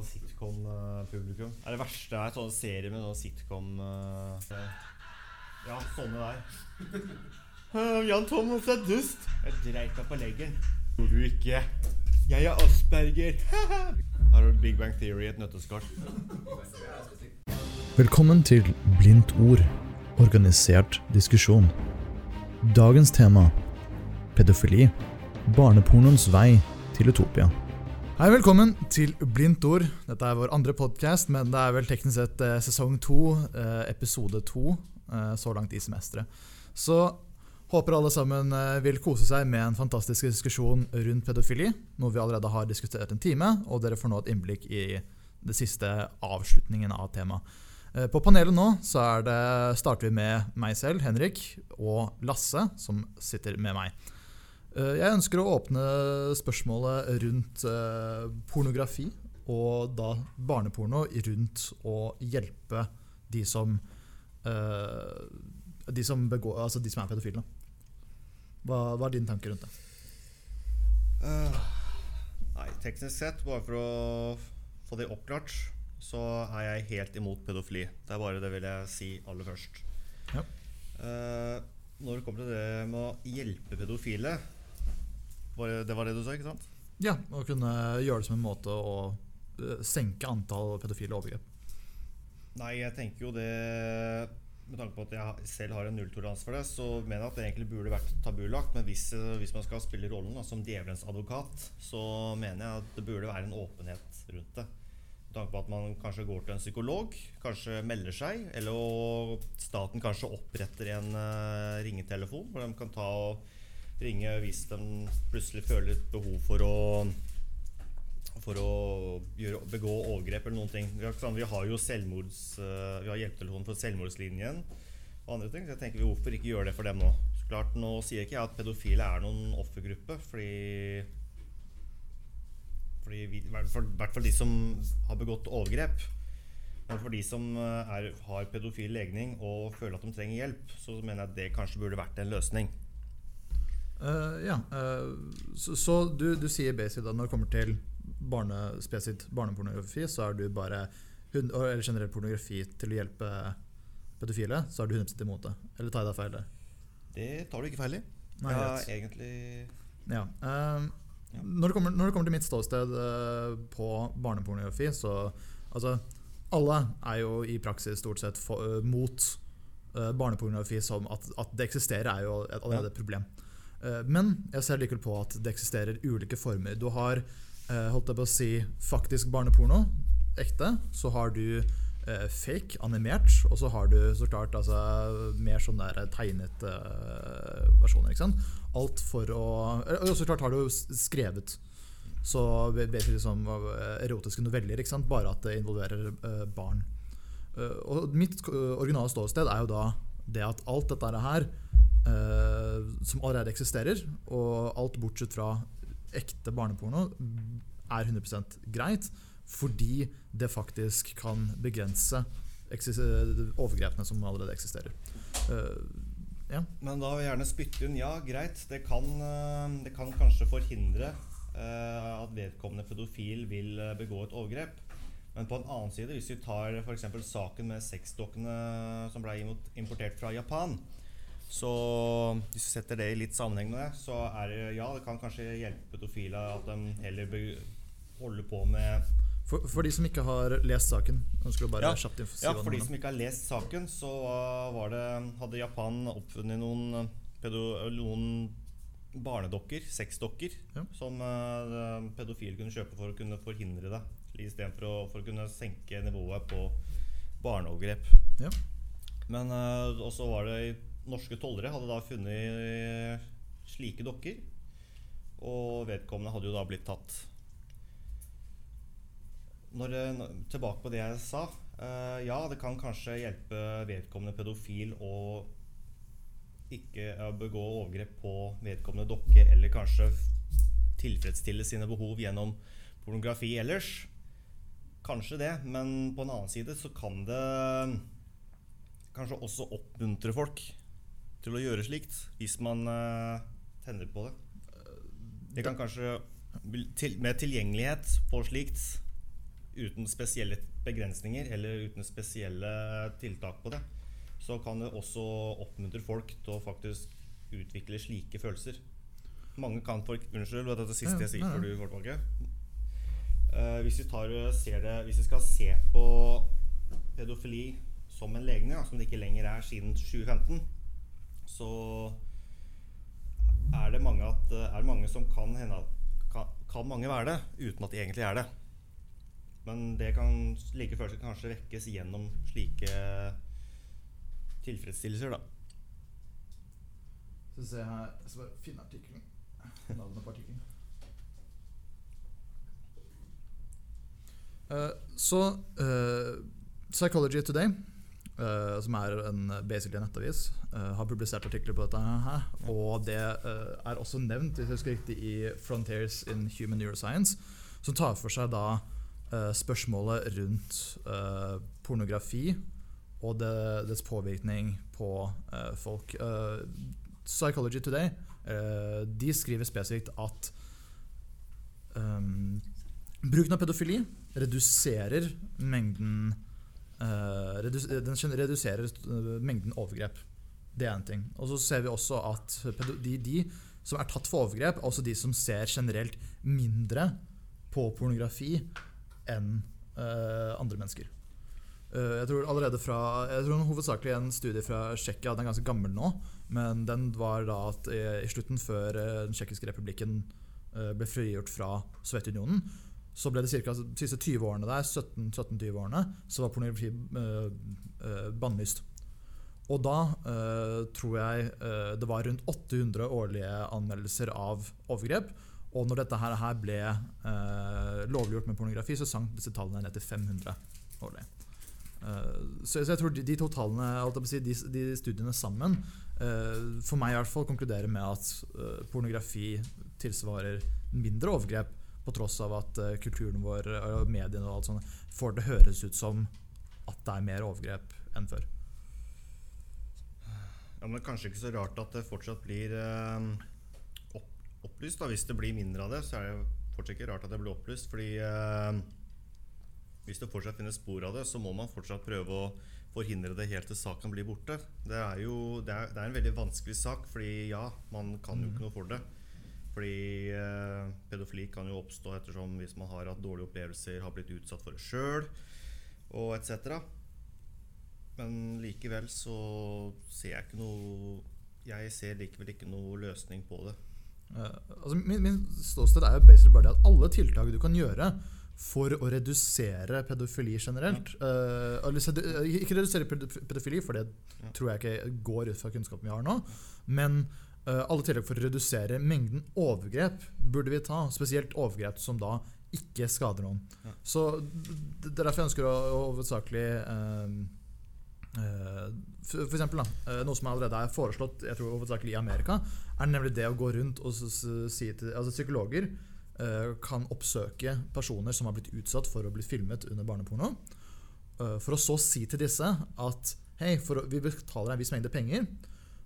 sånn sitcom-publikum. Det Er det verste er sånne serier med sånn sitcom eh, Ja, sånne der. «Øh, Jan Thomas er dust. Jeg dreit meg på leggen. Tror du ikke? Jeg er asperger. Her har du Big Bang Theory i et nøtteskall. Velkommen til Blindt ord, organisert diskusjon. Dagens tema pedofili. Barnepornoens vei til Utopia. Hei, velkommen til Blindt ord. Dette er vår andre podkast, men det er vel teknisk sett eh, sesong to, eh, episode to, eh, så langt i semesteret. Så håper alle sammen vil kose seg med en fantastisk diskusjon rundt pedofili, noe vi allerede har diskutert en time, og dere får nå et innblikk i det siste avslutningen av temaet. På panelet nå så det, starter vi med meg selv, Henrik, og Lasse, som sitter med meg. Eh, Jeg ønsker å åpne spørsmålet rundt eh, pornografi, og da barneporno, rundt å hjelpe de som eh, de som, begår, altså de som er pedofile. Hva, hva er dine tanker rundt det? Uh, nei, teknisk sett, bare for å få det oppklart, så er jeg helt imot pedofili. Det er bare det vil jeg si aller først. Ja. Uh, når det kommer til det med å hjelpe pedofile det, var det du sa, ikke sant? Ja, Å kunne gjøre det som en måte å eh, senke antall pedofile overgrep. Nei, jeg tenker jo det Med tanke på at jeg selv har en nulltoleranse for det, så mener jeg at det egentlig burde vært tabulagt. Men hvis, eh, hvis man skal spille rollen da, som djevelens advokat, så mener jeg at det burde være en åpenhet rundt det. Med tanke på at man kanskje går til en psykolog, kanskje melder seg, eller staten kanskje oppretter en uh, ringetelefon hvor de kan ta og ringe hvis de plutselig føler et behov for å for å gjøre, begå overgrep eller noen ting. Vi har, jo selvmords, eh, vi har hjelpetelefonen for selvmordslinjen og andre ting. Så jeg tenker hvorfor ikke gjøre det for dem nå? Så klart, Nå sier ikke jeg at pedofile er noen offergruppe, fordi fordi vi, i hvert fall de som har begått overgrep. Men for de som eh, er, har pedofil legning og føler at de trenger hjelp, så mener jeg at det kanskje burde vært en løsning. Eh, ja, Uh, så, så du, du sier basic at når det kommer til barne, spesifikt barnepornografi, så er du bare Eller generell pornografi til å hjelpe pedofile, så er du 100 imot det? Eller tar jeg deg feil der? Det tar du ikke feil i. Nei, ja, rett. egentlig Ja. Uh, Ja. Når, det kommer, når det kommer til mitt ståsted på barnepornografi, så Altså, alle er jo i praksis stort sett for, mot barnepornografi som at, at det eksisterer, er jo et- allerede et problem. Eh, men jeg ser likevel på at det eksisterer ulike former. Du har eh, holdt jeg på å si faktisk barneporno, ekte. Så har du eh, fake, animert. Og så har du så klart altså, mer sånn der tegnet versjoner. ikke sant? Alt for å Og så klart har du skrevet. Så basically som eh, erotiske noveller, ikke sant? bare at det involverer barn. Og mitt originale ståsted er jo da det at alt dette her, som allerede eksisterer, og alt bortsett fra ekte barneporno, er 100% greit, fordi det faktisk kan begrense overgrepene som allerede eksisterer. Uh, ja. Men da vil jeg gjerne spytte inn ja, greit. Det kan, eh, det kan kanskje forhindre uh, at vedkommende pedofil vil eh, begå et overgrep. Men på en annen side, hvis vi tar f.eks. saken med sexdokkene som ble importert fra Japan, så hvis vi setter det i litt sammenheng med det, så er det ja, det kan kanskje hjelpe pedofile at de heller holder på med For, for de som ikke har lest saken ønsker du bare Ja. kjapt si Ja, for de som ikke har lest saken, så var det, hadde Japan oppfunnet noen, pedo, noen barnedokker, sexdokker, Ja. som uh, pedofile kunne kjøpe for å kunne forhindre det. Istedenfor å, for å kunne senke nivået på barneovergrep. Ja. Men uh, også var det norske tollere hadde da funnet slike dokker, og vedkommende hadde jo da blitt tatt. Når, eh, tilbake på det jeg sa. eh, ja, det kan kanskje hjelpe vedkommende pedofil å ikke eh, begå overgrep på vedkommende dokke, eller kanskje tilfredsstille sine behov gjennom pornografi ellers. Kanskje det, men på en annen side så kan det kanskje også oppmuntre folk til å gjøre slikt, hvis man uh, tenner på det. Det kan kanskje til, Med tilgjengelighet på slikt uten spesielle begrensninger eller uten spesielle tiltak på det, så kan det også oppmuntre folk til å faktisk utvikle slike følelser. Mange kan for Unnskyld, det er det siste jeg sier før du går tilbake. Uh, hvis, vi tar, det, hvis vi skal se på pedofili som en legning, som det ikke lenger er siden 2015, så er det mange, at, er det mange som kan hende kan, kan mange være det uten at de egentlig er det. Men det kan like følelser kanskje vekkes gjennom slike tilfredsstillelser, da. Skal vi se her Jeg skal bare finne artikkelen. Navnet på artikkelen. Uh, så uh, Psychology Today, uh, som er en basically nettavis, har publisert artikler på dette. her Og det er også nevnt hvis jeg husker riktig, i Frontiers in Human Neuroscience, som tar for seg da spørsmålet rundt pornografi og det, dets påvirkning på folk. Psychology Today de skriver spesifikt at um, bruken av pedofili reduserer mengden uh, redus Den reduserer eh, mengden overgrep. Det er én ting. Og så ser vi også at de, de, som er tatt for overgrep, er også de som ser generelt mindre på pornografi enn uh, andre mennesker. Uh, jeg tror allerede fra Jeg tror hovedsakelig en studie fra Tsjekkia, den er ganske gammel nå, men den var da at i, i slutten, før den tsjekkiske republikken ble frigjort fra Sovjetunionen, så ble det ca. de siste 20 årene der, 17-20 årene, så var pornografi uh, uh, bannlyst. Og da uh, tror jeg det var rundt 800 årlige anmeldelser av overgrep. Og når dette her, her ble lovliggjort med pornografi, så sank disse tallene ned til 500 årlig. Så, jeg tror de, de to tallene, si, de, de, studiene sammen, for meg i hvert fall konkluderer med at pornografi tilsvarer mindre overgrep på tross av at uh, kulturen vår og mediene og alt sånt får det høres ut som at det er mer overgrep enn før. Ja, men Kanskje ikke så rart at det fortsatt blir opp, opplyst. da Hvis det blir mindre av det, så er det fortsatt ikke rart at det blir opplyst. Fordi uh, hvis det fortsatt finnes spor av det, så må man fortsatt prøve å forhindre det helt til saken blir borte. Det er jo det er, det er en veldig vanskelig sak, fordi ja, man kan jo mm. ikke noe for det. Fordi eh, pedofili kan jo oppstå ettersom hvis man har hatt dårlige opplevelser, har blitt utsatt for det sjøl og etc. Men likevel så ser jeg ikke noe Jeg ser likevel ikke noe løsning på det. Uh, altså min, min ståsted er jo basically bare det at alle tiltak du kan gjøre for å redusere pedofili generelt ja. uh, Ikke redusere pedofili, for det ja. tror jeg ikke går ut fra kunnskapen vi har nå. Men alle tiltak for å redusere mengden overgrep burde vi ta. Spesielt overgrep som da ikke skader noen. Ja. Så Det er derfor jeg ønsker å hovedsakelig eh, uh, for, for eksempel, da, Noe som allerede er foreslått jeg tror hovedsakelig i Amerika, er nemlig det å gå rundt og si til altså Psykologer kan oppsøke personer som har blitt utsatt for å bli filmet under barneporno, for å så si til disse at hei, for, vi betaler en viss mengde penger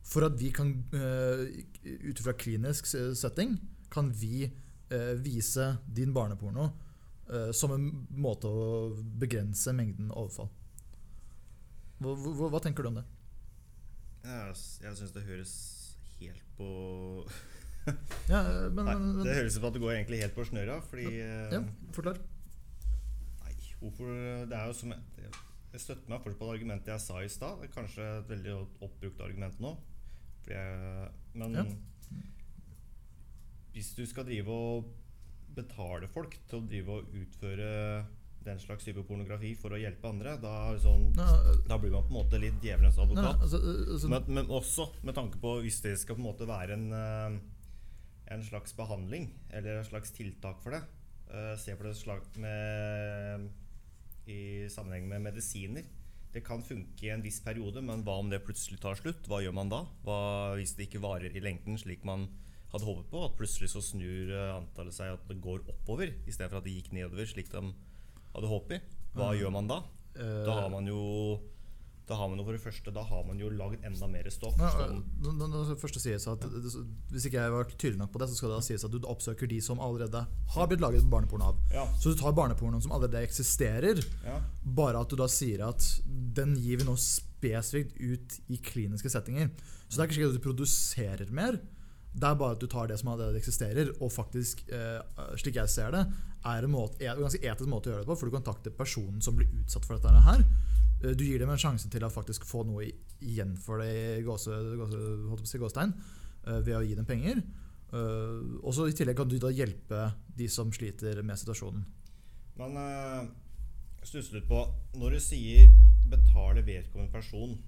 for at vi kan, uh, ut fra klinisk setting, kan vi uh, vise din barneporno uh, som en måte å begrense mengden overfall. Hva, hva, hva tenker du om det? Jeg, jeg syns det høres helt på ja, men, Nei, Det høres ut som at det går egentlig helt på snøra, fordi Ja, forklar. Nei, hvorfor Det er jo som jeg, jeg støtter meg fortsatt på det argumentet jeg sa i stad. Kanskje et veldig oppbrukt argument nå. Men ja. hvis du skal drive og betale folk til å drive og utføre den slags type pornografi for å hjelpe andre, da, sånn, ja, da blir man på en måte litt djevelens advokat. Altså, altså, men, men, også med tanke på hvis det skal på en måte være en, eh, en slags behandling eller en slags tiltak for det. Uh, se på det med, i sammenheng med medisiner det kan funke i en viss periode, men hva om det plutselig tar slutt? Hva gjør man da? Hva hvis det ikke varer i lengden slik man hadde håpet på? At plutselig så snur eh, antallet seg at det går oppover istedenfor at det gikk nedover slik de hadde håpet? Hva mm. gjør man da? Da har man jo Da har man jo for det første Da har man jo lagd enda mer stoff. Nå, det først sies at Hvis ikke jeg var tydelig nok på det, så skal det da sies at du oppsøker de som allerede har blitt laget barneporno av. ja, Så du tar barnepornoen som allerede eksisterer, ja, bare at du da sier at den gir vi nå spesifikt ut i kliniske settinger. Så det er ikke slik at du produserer mer. Det er bare at du tar det som allerede eksisterer, og faktisk, eh, slik jeg ser det, er en, måte, en ganske etisk måte å gjøre det på, for du kontakter personen som blir utsatt for dette her. Eh, Du gir dem en sjanse til å faktisk få noe igjen for det i gåse, gåse, gåstegn, eh, ved å gi dem penger. Eh, Og så I tillegg kan du da hjelpe de som sliter med situasjonen. Men øh, stusser litt på Når du sier 'betale vedkommende person',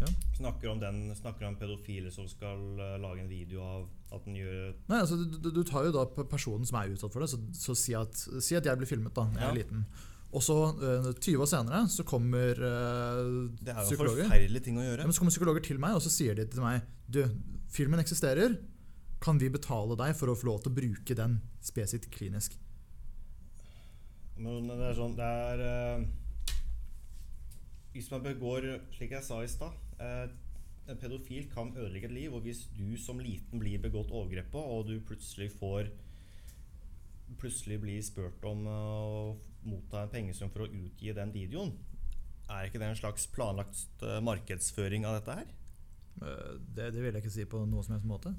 Ja. snakker om den Snakker om pedofile som skal lage en video av at den gjør Nei, altså du, du- du tar jo da personen som er utsatt for det, så, så si, at, si at jeg blir filmet da jeg Ja. er liten. Og så eh, 20 år senere så kommer eh, Det er jo psykologer. forferdelig ting å Ja, men så kommer psykologer til meg, og så sier de til meg Du, filmen eksisterer. Kan vi betale deg for å få lov til å bruke den spesifikt klinisk? Men det er sånn Det er uh, Hvis man begår, slik jeg sa i stad uh, En pedofil kan ødelegge et liv, og hvis du som liten blir begått overgrep på, og du plutselig får Plutselig blir spurt om eh, å motta en pengesum for å utgi den videoen, er ikke det en slags planlagt eh, markedsføring av dette her? Eh, det, det vil jeg ikke si på noen som helst måte.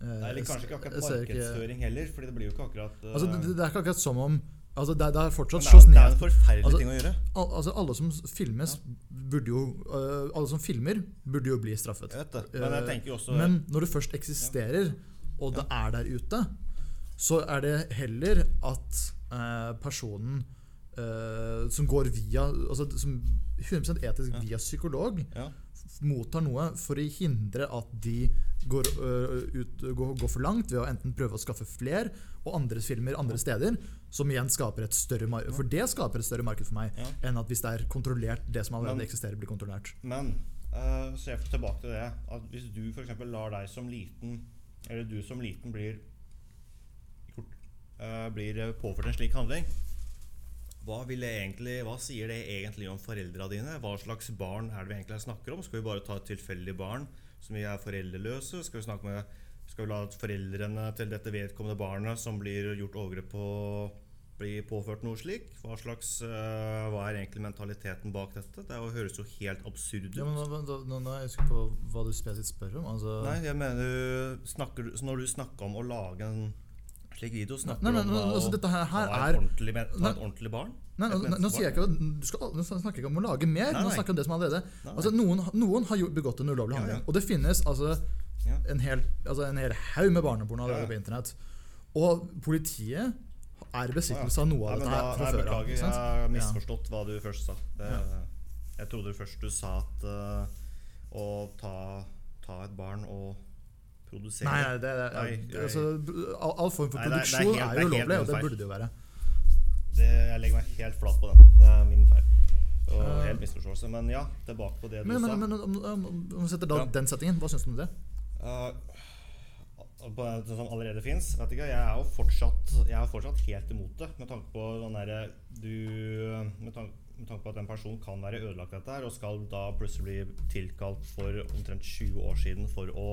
Eh, eller kanskje ikke akkurat markedsføring heller, Fordi det blir jo ikke akkurat uh, Altså, det, det er ikke akkurat som om altså, det, det er fortsatt det, er, det er en forferdelig Altså, ting å gjøre. Al altså Alle som filmes, burde jo uh, Alle som filmer, burde jo bli straffet. Jeg vet det. Men jeg tenker jo også Men når det først eksisterer, og det er der ute, så er det heller at eh, personen eh, som går via altså Som 100% etisk Ja. via psykolog, ja. mottar noe for å hindre at de går, uh, ut, går, går for langt ved å enten prøve å skaffe fler og andres filmer andre steder, som igjen skaper et større marked. For det skaper et større marked for meg Ja. enn at hvis det er kontrollert, det som allerede Men- eksisterer, blir kontrollert. Men uh, se tilbake til det at hvis du f.eks. lar deg som liten Eller du som liten blir eh, Blir eh, påført en slik handling hva, vil det egentlig, hva sier det egentlig om foreldra dine? Hva slags barn er det vi egentlig snakker om? Skal vi bare ta et tilfeldig barn som vi er foreldreløse? Skal vi med Skal vi la foreldrene til dette vedkommende barnet som blir gjort overgrep på, bli påført noe slik? Hva slags uh, Hva er egentlig mentaliteten bak dette? Det høres jo helt absurd ut. Ja, men nå, nå, nå, nå er jeg usikker på hva du spesielt spør om. Altså, Nei, jeg mener snakker, Når du snakker om å lage en slik video, snakker Nei, nei, nei, om altså, dette her, her er ordentlig, ta et ordentlig barn? Nei, Et nå, nå, sier jeg ikke, du skal, nå snakker jeg ikke om å lage mer. Nå snakker jeg om det som allerede altså, noen, noen har begått en ulovlig handling. ja. Og det finnes altså Ja. en hel, altså, en hel haug med barneporno allerede Ja, ja. på internett. Og politiet er i besittelse av noe av dette her fra før av. Jeg har misforstått hva du først sa. Det, Ja. Jeg trodde først du sa at uh, å ta, ta et barn og produsere Nei, nei, det, det, Nei, nei. altså, all, all form for det er- det produksjon helt- er, jo ulovlig, og det burde det jo være. det, Jeg legger meg helt flat på den. Det er min feil. Og uh, helt misforståelse. Men ja, tilbake på det du Men, sa. men, men om, om, om vi setter da Ja. den settingen, hva syns du om det? Uh, på det som allerede fins. Jeg er jo fortsatt, jeg er fortsatt helt imot det. Med tanke på den der, du med tanke, med tanke på at en person kan være ødelagt dette her, og skal da plutselig bli tilkalt for omtrent 20 år siden for å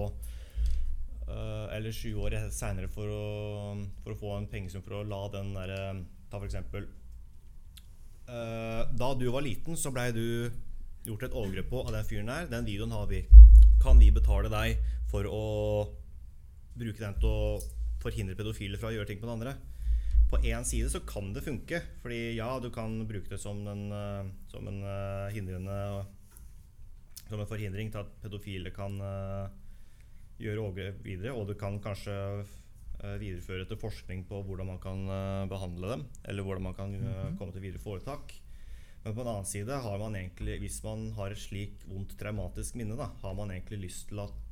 uh, Eller 20 år seinere for, for å få en pengesum for å la den derre Ta for eksempel uh, Da du var liten, så blei du gjort et overgrep på av den fyren der. Den videoen har vi. Kan vi betale deg for å bruke den til å forhindre pedofile fra å gjøre ting på den andre? På én side så kan det funke, fordi ja, du kan bruke det som en, eh, som en eh, hindrende Som en forhindring til at pedofile kan eh, gjøre overgrep videre, og du kan kanskje eh, videreføre til forskning på hvordan man kan eh, behandle dem, eller hvordan man kan eh, komme til videre foretak. Men på en annen side har man egentlig, hvis man har et slik vondt traumatisk minne, da, har man egentlig lyst til at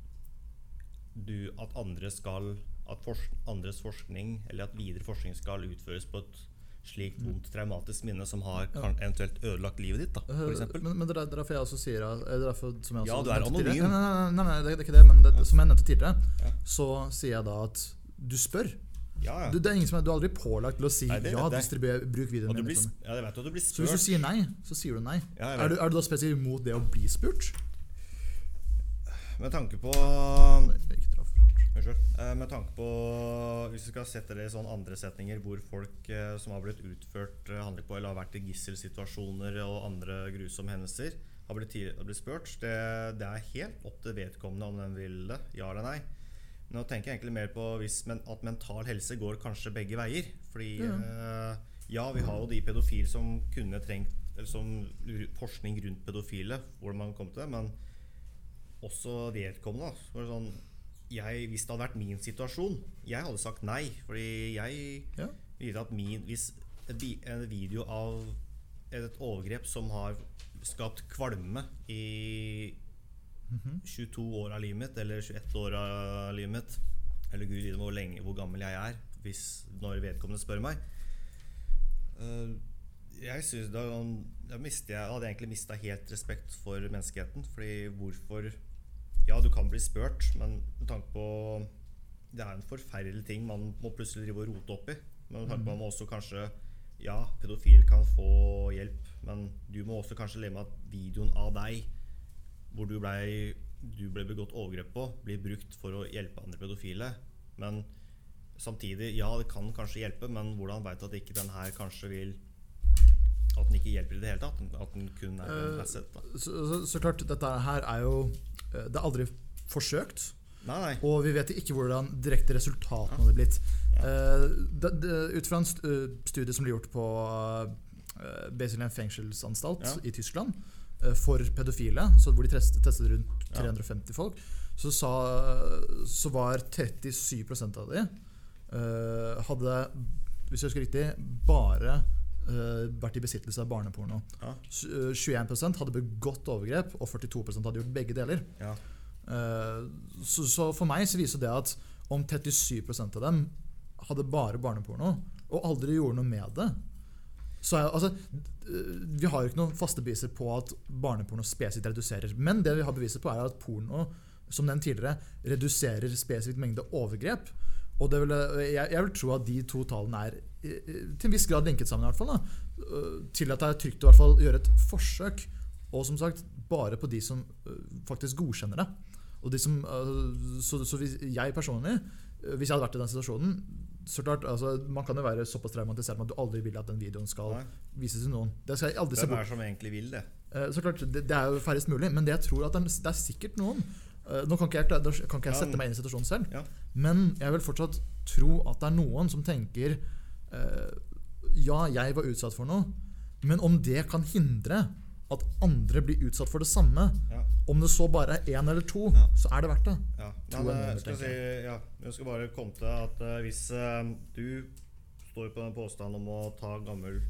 du, at andre skal at fors andres forskning, eller at videre forskning skal utføres på et slikt vondt traumatisk minne som har kan, eventuelt ødelagt livet ditt, da, for Eh, eksempel. Men, men det er derfor jeg også sier er det er derfor, som jeg Ja, du er anonym. Nei, nei, nei, nei, det er ikke det. Men det, som jeg nevnte tidligere, så sier jeg da at du spør. Ja, ja. Du, det er ingen som er, du er aldri pålagt til å si Nei, det ja, distribuer, bruk videoen Og du min. blir, Liksom. ja, vet at du blir Så hvis du sier nei, så sier du nei. Ja, Er du, er du da spesielt imot det å bli spurt? Med tanke på Med tanke på Hvis vi skal sette det i sånn andre setninger hvor folk eh, som har blitt utført eh, handling på, eller har vært i gisselsituasjoner og andre grusomme hendelser, har blitt, blitt spurt det, det er helt opp til vedkommende om den vil det, ja eller nei. Nå tenker jeg egentlig mer på hvis, men, at mental helse går kanskje begge veier. Fordi Ja. eh, ja, vi har jo de pedofile som kunne trengt eller som forskning rundt pedofile, hvordan man kom til det, men også vedkommende. da. Så sånn, jeg, hvis det hadde vært min situasjon, jeg hadde sagt nei. Fordi jeg Ja. ville at min Hvis en video av et overgrep som har skapt kvalme i Mhm. 22 år av livet mitt, eller 21 år av livet mitt Eller gud vite hvor lenge hvor gammel jeg er, hvis, når vedkommende spør meg. Eh, jeg synes da, da jeg, hadde jeg egentlig mista helt respekt for menneskeheten. Fordi hvorfor Ja, du kan bli spurt, men med tanke på Det er en forferdelig ting man må plutselig drive og rote opp i. Men med tanke på man må også kanskje Ja, pedofil kan få hjelp, men du må også kanskje leve med at videoen av deg hvor du ble, du ble begått overgrep på, blir brukt for å hjelpe andre pedofile. Men samtidig, ja, det kan kanskje hjelpe, men hvordan veit at ikke den her kanskje vil At den ikke hjelper i det hele tatt? At den kun er en Eh, asset? Da. Så, så, så klart, dette her er jo eh, Det er aldri forsøkt. Nei, nei. Og vi vet ikke hvordan direkte resultatene hadde blitt. Det, det, ut fra en studie som ble gjort på uh, basically en fengselsanstalt Ja. i Tyskland uh, for pedofile, så hvor de testet, testet rundt Ja. 350 folk, så, sa, så var 37 av de hadde, hvis jeg husker riktig, bare vært i besittelse av barneporno. Ja. Eh, 21% hadde begått overgrep, og 42% hadde gjort begge deler. Ja. Eh, så, så for meg så viser det at om 37% av dem hadde bare barneporno, og aldri gjorde noe med det så er, altså, eh, Vi har jo ikke noen faste beviser på at barneporno spesifikt reduserer. Men det vi har beviser på, er at porno som nevnt tidligere, reduserer spesifikt mengde overgrep. Og det vil, jeg, jeg vil tro at de to tallene er eh, til en viss grad linket sammen. i hvert fall da, eh, Til at det er trygt å hvert fall gjøre et forsøk. Og som sagt, bare på de som eh, faktisk godkjenner det. Og de som, eh, så, så hvis jeg personlig, eh, hvis jeg hadde vært i den situasjonen så klart, altså, Man kan jo være såpass traumatisert med at du aldri vil at den videoen skal Nei. vises til noen. Det skal jeg aldri se Hvem bort er som egentlig vil det? Eh, Så klart, det, det er jo færrest mulig, men det jeg tror at det er, det er sikkert noen. Eh, Nå kan ikke jeg, kan ikke jeg sette meg inn i situasjonen selv, Ja. men jeg vil fortsatt tro at det er noen som tenker eh, Ja, jeg var utsatt for noe, men om det kan hindre at andre blir utsatt for det samme, Ja. om det så bare er én eller to, Ja. så er det verdt det. Ja, men eh, skal jeg si, ja, jeg skal bare komme til at hvis du står på den påstanden om å ta gammel,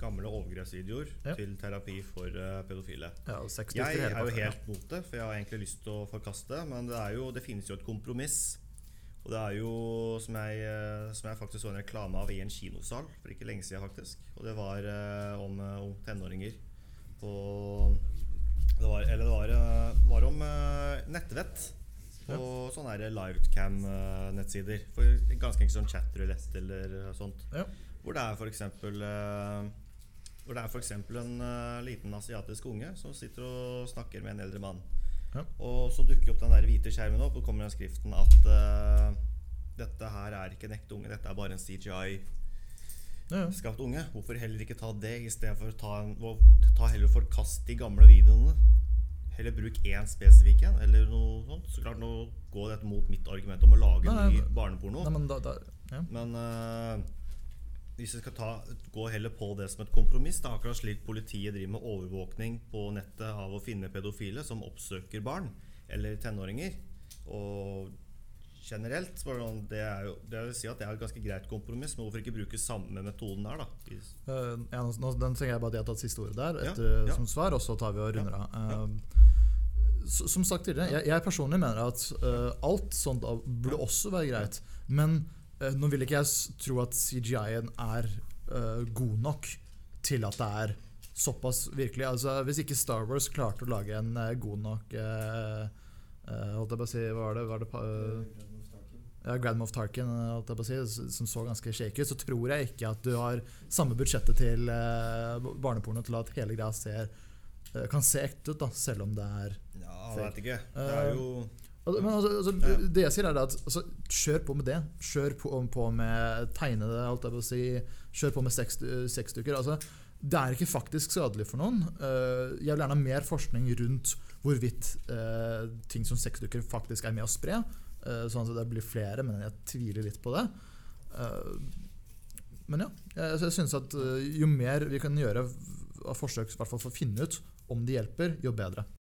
gamle overgrepsvideoer Ja. til terapi for uh, pedofile Ja, Jeg er jo helt mot det, for jeg har egentlig lyst til å forkaste. Men det, Men det finnes jo et kompromiss. Og det er jo, som jeg, eh, som jeg faktisk så en reklame av i en kinosal for ikke lenge siden, faktisk. Og det var uh, om, om tenåringer på det var, Eller det var, uh, var om nettvett. På sånne livecam-nettsider. Ganske enkelt sånn chatroulette eller sånt. Ja. Hvor det er eksempel eh, Hvor det er for eksempel en uh, liten asiatisk unge som sitter og snakker med en eldre mann. Ja. Og så dukker opp den der hvite skjermen opp, og kommer den skriften at uh, dette her er ikke en ekte unge, dette er bare en CGI-skapt Ja, unge. Hvorfor heller ikke ta det istedenfor å ta, en, ta heller forkast de gamle videoene? Heller bruk én spesifikk en, eller noe sånt. Så klart, nå går dette mot mitt argument om å lage Nei, ny barneporno. Nei, men da, da, ja. Men eh, hvis vi skal ta, gå heller på det som et kompromiss, det er akkurat slik politiet driver med overvåkning på nettet av å finne pedofile som oppsøker barn eller tenåringer, og generelt det sånn, er jo, det vil si at det er et ganske greit kompromiss, men hvorfor ikke bruke samme metoden der, da? Eh, ja, nå, den trenger jeg bare at jeg har tatt siste ordet der etter, ja. som svar, og så tar vi og runder av. Ja. Eh, som sagt tidligere, jeg, jeg personlig mener at uh, alt sånt burde også være greit. Men nå vil ikke jeg tro at CGI-en er uh, god nok til at det er såpass virkelig. Altså, hvis ikke Star Wars klarte å lage en uh, god nok uh, eh, Holdt jeg på å si Hva var det? Var det eh, ja, Grand Moff Tarkin, holdt jeg på å si, som så ganske shaky ut, så tror jeg ikke at du har samme budsjettet til eh, barneporno til at hele greia ser, eh, kan se ekte ut, da, selv om det er Ja, jeg vet ikke. Det er jo altså, altså, Det jeg sier er at altså, Kjør på med det. Kjør på, på med tegnede, alt jeg vil si. Kjør på med sexdukker. Altså, det er ikke faktisk skadelig for noen. Eh, jeg vil gjerne ha mer forskning rundt hvorvidt eh, ting som sexdukker faktisk er med å spre. eh, sånn at det blir flere, men jeg tviler litt på det. Eh, men ja, jeg, jeg synes at eh, jo mer vi kan gjøre av forsøk for å finne ut om det hjelper, jo bedre.